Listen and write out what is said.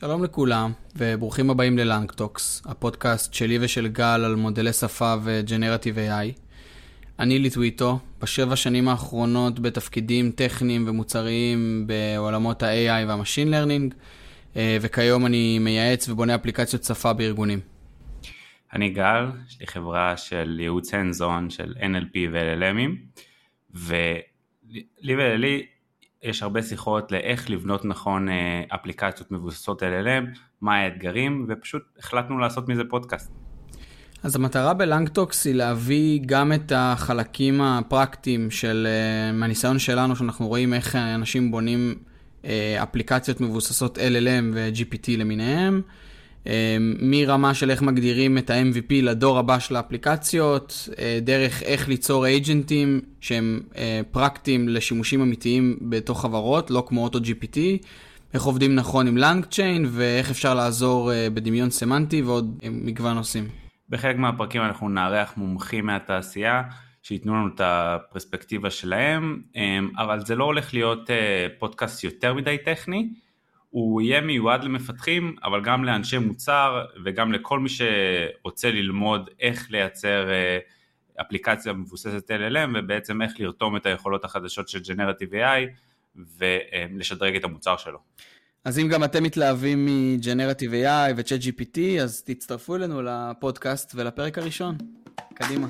שלום לכולם, וברוכים הבאים ללנגטוקס, הפודקאסט שלי ושל גל על מודלי שפה וג'נרטיב AI. אני ליטוויטו, בשבע שנים האחרונות בתפקידים טכניים ומוצריים בעולמות ה-AI וה-Machine Learning, אה, וכיום אני מייעץ ובונה אפליקציות שפה בארגונים. אני גל, יש לי חברה של ייעוץ הנדזון של NLP ו-LLMים, ולי וללי יש הרבה שיחות לאיך לבנות נכון אה, אפליקציות מבוססות LLM, מה האתגרים, ופשוט החלטנו לעשות מזה פודקאסט. אז המטרה בלנגטוקס היא להביא גם את החלקים הפרקטיים של, אה, מהניסיון שלנו, שאנחנו רואים איך אנשים בונים אה, אפליקציות מבוססות LLM ו-GPT למיניהם, מרמה של איך מגדירים את ה-MVP לדור הבא של האפליקציות, דרך איך ליצור אייג'נטים שהם פרקטיים לשימושים אמיתיים בתוך חברות, לא כמו אוטו GPT, איך עובדים נכון עם לנגצ'יין ואיך אפשר לעזור בדמיון סמנטי ועוד מגוון נושאים. בחלק מהפרקים אנחנו נארח מומחים מהתעשייה שייתנו לנו את הפרספקטיבה שלהם, אבל זה לא הולך להיות אה, פודקאסט יותר מדי טכני, הוא יהיה מיועד למפתחים, אבל גם לאנשי מוצר וגם לכל מי שרוצה ללמוד איך לייצר אה, אפליקציה מבוססת LLM ובעצם איך לרתום את היכולות החדשות של Generative AI ולשדרג את המוצר שלו. אז אם גם אתם מתלהבים מ-Generative AI ו-Chat GPT, אז תצטרפו אלינו לפודקאסט ולפרק הראשון. קדימה.